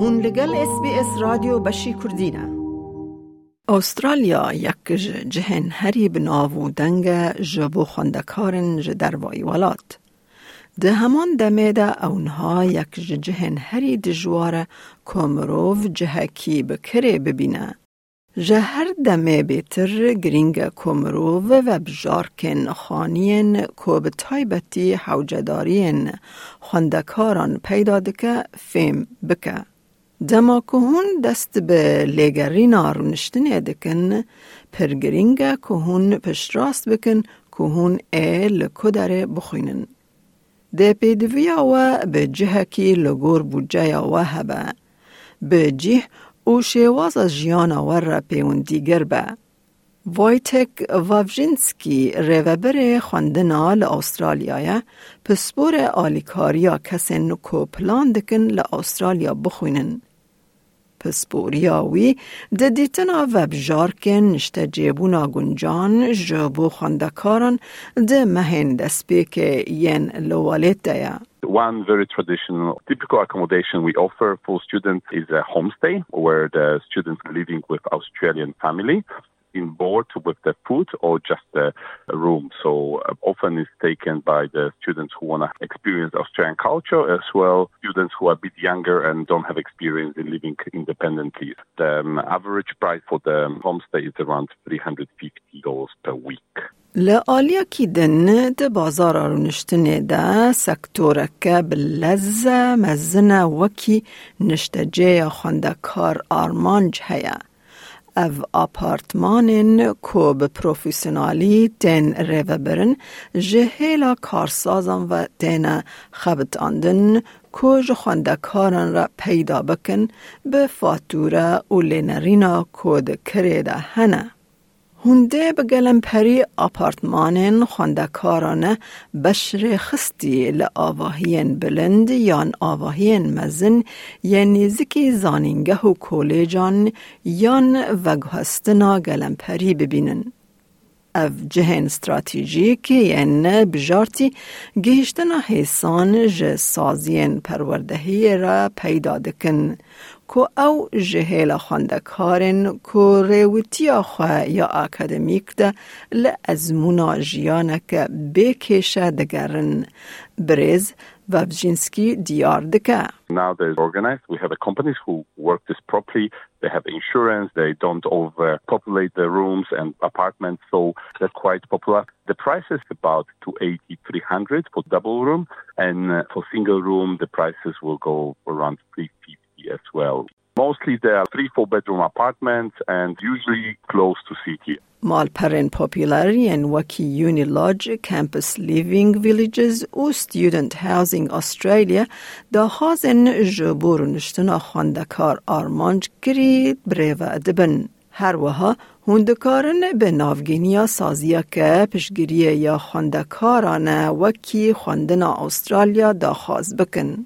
هون لگل اس بی اس رادیو بشی کردینه استرالیا یک جهن هری بناو دنگ جبو خندکارن جدروای ولات. ده همان دمیده اونها یک جهن هری دجوار کمروف جهکی بکره ببینه. جهر دمه بیتر گرینگ کمروف و بجارکن خانین کو به تایبتی حوجدارین خندکاران پیدا دکه فیم بکه. دما کهون دست به لگرینا رونشتنه دکن پرگرینگا کهون پشتراست بکن کهون ای لکدره بخوینن. ده پیدویا و به جهکی لگور بوجه و هبه. به جه او شیواز از جیان ور را پیون دیگر به. وایتک واوژینسکی ریوبر خواندنا لأسترالیای پسپور آلیکاریا کسین کو پلان دکن لأسترالیا بخوینن. پسپوریاوی ده دیتنا وبجارکن نشته جیبونا گنجان جبو خاندکاران ده مهن دسپیک ین لوالیت دیا. One very traditional, typical accommodation we offer for students is a homestay where the students are living with Australian family. in board with the food or just the room. So uh, often it's taken by the students who want to experience Australian culture as well students who are a bit younger and don't have experience in living independently. The um, average price for the homestay is around $350 per week. لآلیا کی دن ده بازار رونشتنه ده سکتورک بلزه مزنه وکی نشتجه خونده کار آرمانج هیا. او کو به پروفیسیونالی تن ریوه برن جهیلا کارسازان و تن خبت آندن کو کارن را پیدا بکن به فاتوره و لینرینا کود کرده هنه. هنده به گلم پری آپارتمانین خواندکارانه بشر خستی لآواهین بلند یان آواهین مزن یعنی زکی زانینگه و کولیجان یان وگهستنا گلم پری ببینن. اف جهن استراتیژیک یعنی بجارتی گهشتنا حیسان ج سازین پروردهی را پیدا دکن کو او جهیل خواندکارن کو ریوتیا خواه یا اکادمیک ده لازمونا جیانک بکشه دگرن بریز Vavjinsky Diardika. Now they're organized. We have the companies who work this properly. They have insurance. They don't overpopulate the rooms and apartments, so they're quite popular. The price is about 280, 300 for double room, and uh, for single room, the prices will go around 350 as well Mostly they are three, four bedroom apartments and usually close to city. Malparen Popularity and Waki Uni Lodge, Campus Living Villages و Student Housing Australia دا هازن جبور نشتنا خواندکار آرمانج گرید بریو دبن. هر وها هندکارن به نافگینیا سازیا که پشگیری یا خواندکاران وکی خواندنا استرالیا دا خواز بکن.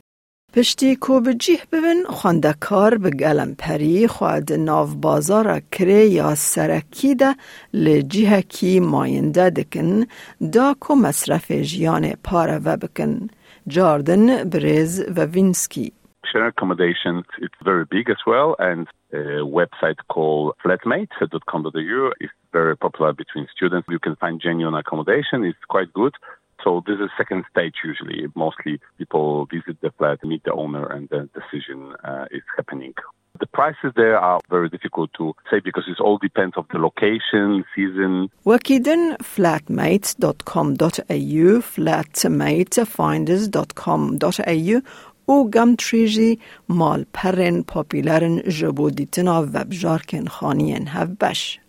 پشتی کو به جیه ببین خواندکار به گلم پری خواهد ناو بازار کره یا سرکی ده لجیه کی ماینده دکن دا کو مصرف جیان پاره و بکن جاردن بریز و وینسکی Share accommodation, it's very big as well, and a website called flatmate.com.au is very popular between students. You can find genuine accommodation, it's quite good. So this is second stage usually. Mostly people visit the flat, meet the owner, and the decision uh, is happening. The prices there are very difficult to say because it all depends of the location, season. Wakiden flatmates.com.au, flatmatefinders.com.au او گمتریجی مال پرن پاپیلرن جبودیتنا وبجارکن خانین هف بش.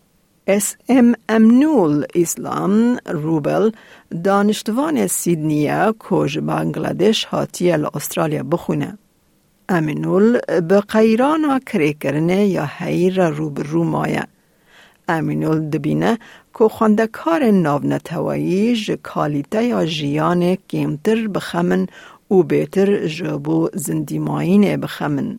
اس ام امنول اسلام روبل دانشتوان سیدنیا کج بنگلادش هاتیه استرالیا بخونه. امینول به قیرانا کری کرنه یا حیر روبرو مایه. امینول دبینه که خواندکار ناو نتوایی کالیته یا جیان کمتر بخمن و بهتر جبو زندیماین بخمن.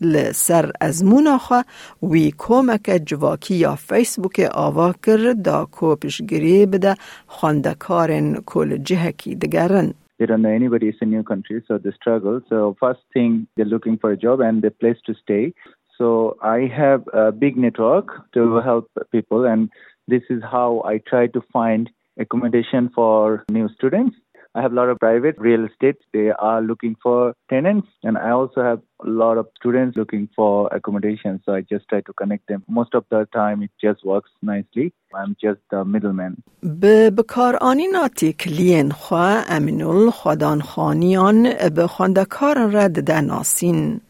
لسر از موناخه وی کومک جواکی یا فیسبوک آوا کرد دا کوپشگری بده خواندکارن کل جهکی دگرن. They don't know anybody. It's a new country, so they struggle. So first thing, they're looking for a job and a place to stay. So I have a big network to help people, and this is how I try to find accommodation for new students. I have a lot of private real estate. They are looking for tenants, and I also have a lot of students looking for accommodation. So I just try to connect them. Most of the time, it just works nicely. I'm just the middleman. به بکارآنیناتی کلین خوا امینول خودان خانیان به خواندکار رد دناسین.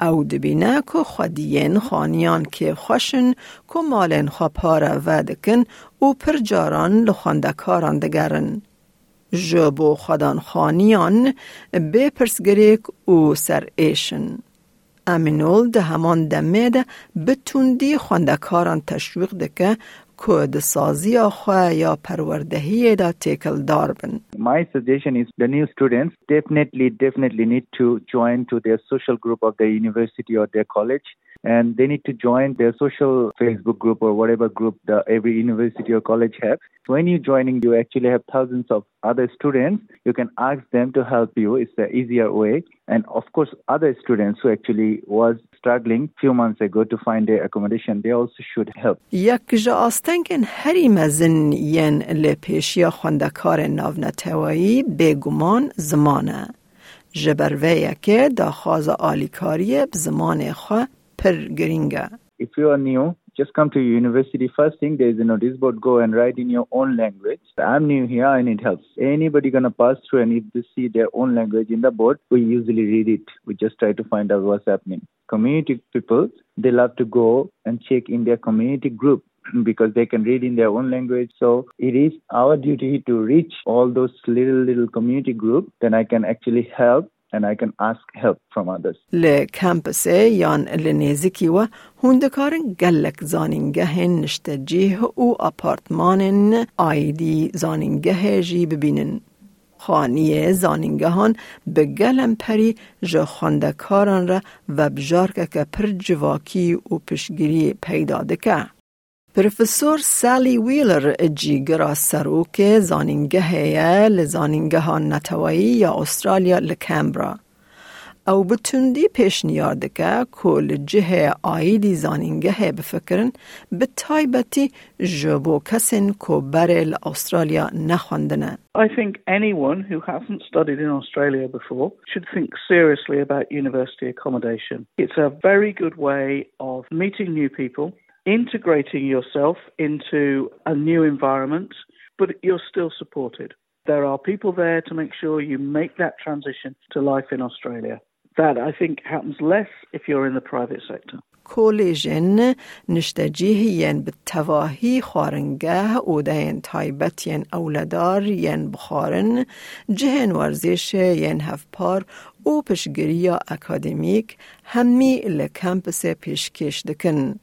او دبینه که خودین خانیان که خوشن که مالن خوا پاره ودکن او پر جاران لخواندکاران دگرن. جبو خودان خانیان به پرسگریک او سر ایشن. امینول ده همان دمه ده بتوندی خواندکاران تشویق دکه کد سازی خواه یا پروردهی دا تکل دار بن. My suggestion is the new students definitely, definitely need to join to their social group of their university or their college. And they need to join their social Facebook group or whatever group the every university or college has. When you're joining, you actually have thousands of other students. You can ask them to help you. It's the easier way. And of course, other students who actually was struggling few months ago to find their accommodation, they also should help. یک جا آستنگن هری مزن ین لپیشیا خوندکار ناونتوایی بگمان زمانه. جبروه که دا خواز آلیکاری بزمان خواه per gringa. If you are new, just come to university. First thing, there is a notice board. Go and write in your own language. I'm new here, and it helps. Anybody gonna pass through, and if they see their own language in the board, we usually read it. We just try to find out what's happening. Community people, they love to go and check in their community group because they can read in their own language. So it is our duty to reach all those little little community group. Then I can actually help and I can ask help from others. ل کمپس یان لنیزکی و هندکارن گلک زانینگه نشتجیه او اپارتمان آیدی زانینگه جی ببینن. خانی زانینگهان به گلم پری جا خواندکاران را و بجارکه که پر جواکی و پشگیری پیدا دکه. پروفسور سالی ویلر جیگرا سروک زانینگه لزانینگه نتوایی یا استرالیا لکمبرا. او بتوندی پیشنیار دکه کل جه آیدی زانینگه بفکرن به تایبتی جبو کسین کو بره استرالیا نخواندنه. I think anyone who hasn't studied in Australia before should think seriously about university accommodation. It's a very good way of meeting new people, integrating yourself into a new environment, but you're still supported. There are people there to make sure you make that transition to life in Australia. That I think happens less if you're in the private sector. کولیژن نشتجیه ین به تواهی خارنگه او دین تایبت ین اولدار ین بخارن جهن ورزش ین هفپار او پشگیری یا اکادمیک همی لکمپس پیشکش دکن.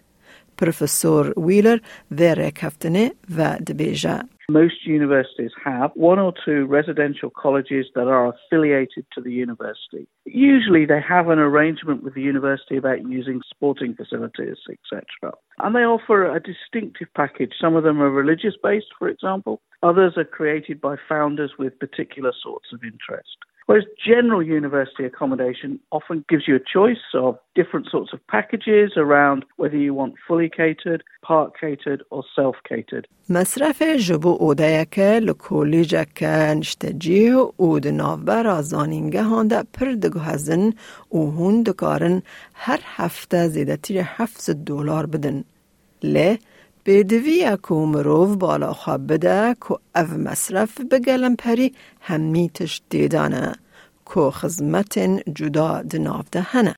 Professor Wheeler verek haftane ve dibêje. Most universities have one or two residential colleges that are affiliated to the university. Usually they have an arrangement with the university about using sporting facilities, etc. And they offer a distinctive package. Some of them are religious based, for example, others are created by founders with particular sorts of interest. Whereas general university accommodation often gives you a choice of different sorts of packages around whether you want fully catered, part catered, or self catered. مصرف جبو اوده که لکولیج که نشتجیه او دنافبر آزانینگه هانده پر دگو هزن او هون دکارن هر هفته زیده تیر هفت دلار بدن. لی بدوی اکو مروف بالا خواب بده که او مصرف بگلم پری همیتش دیدانه که خزمت جدا دناف هنه.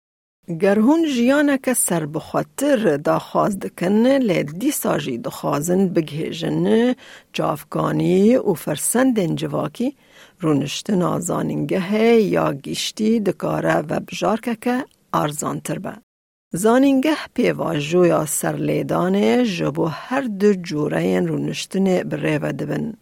گرهون جیانه که سر بخاطر دا خواست دکن لی دی ساجی دخوازن بگهیجن جافگانی و فرسند جواکی رونشتن آزانینگه یا گیشتی دکاره و بجارکه که آرزان تر به. زانینگه پیواجو یا سرلیدان جبو هر دو جوره رونشتن بره و دبن.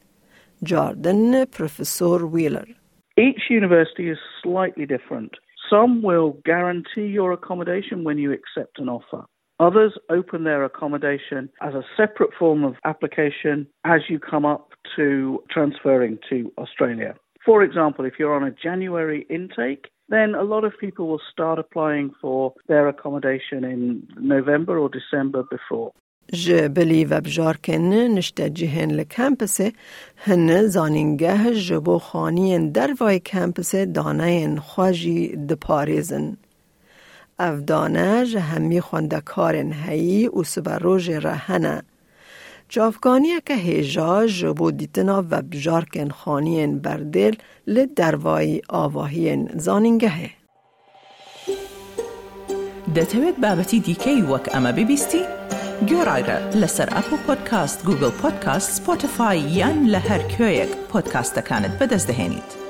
جاردن پروفسور ویلر Each university is slightly different. Some will guarantee your accommodation when you accept an offer. Others open their accommodation as a separate form of application as you come up to transferring to Australia. For example, if you're on a January intake, then a lot of people will start applying for their accommodation in November or December before. جبلی و بجارکن نشته جهن لکمپس هن زانینگه جبو خانی در وای کمپس دانه خواجی دپاریزن. اف دانه جهمی خوندکارن هی و سبروژ رهنه. جافگانی که هیجا جبو دیتنا و بجارکن خانین بردل لدروای آواهین زانینگه. دەتەوێت بابەتی دیکەی وەک ئەمە ببیستی؟ گۆڕایرە لەسەر ئەپ و پۆدکاست گوگل پۆدکاست سپۆتفاای یان لە هەر کوێیەک پۆدکاستەکانت بەدەست دەێنیت.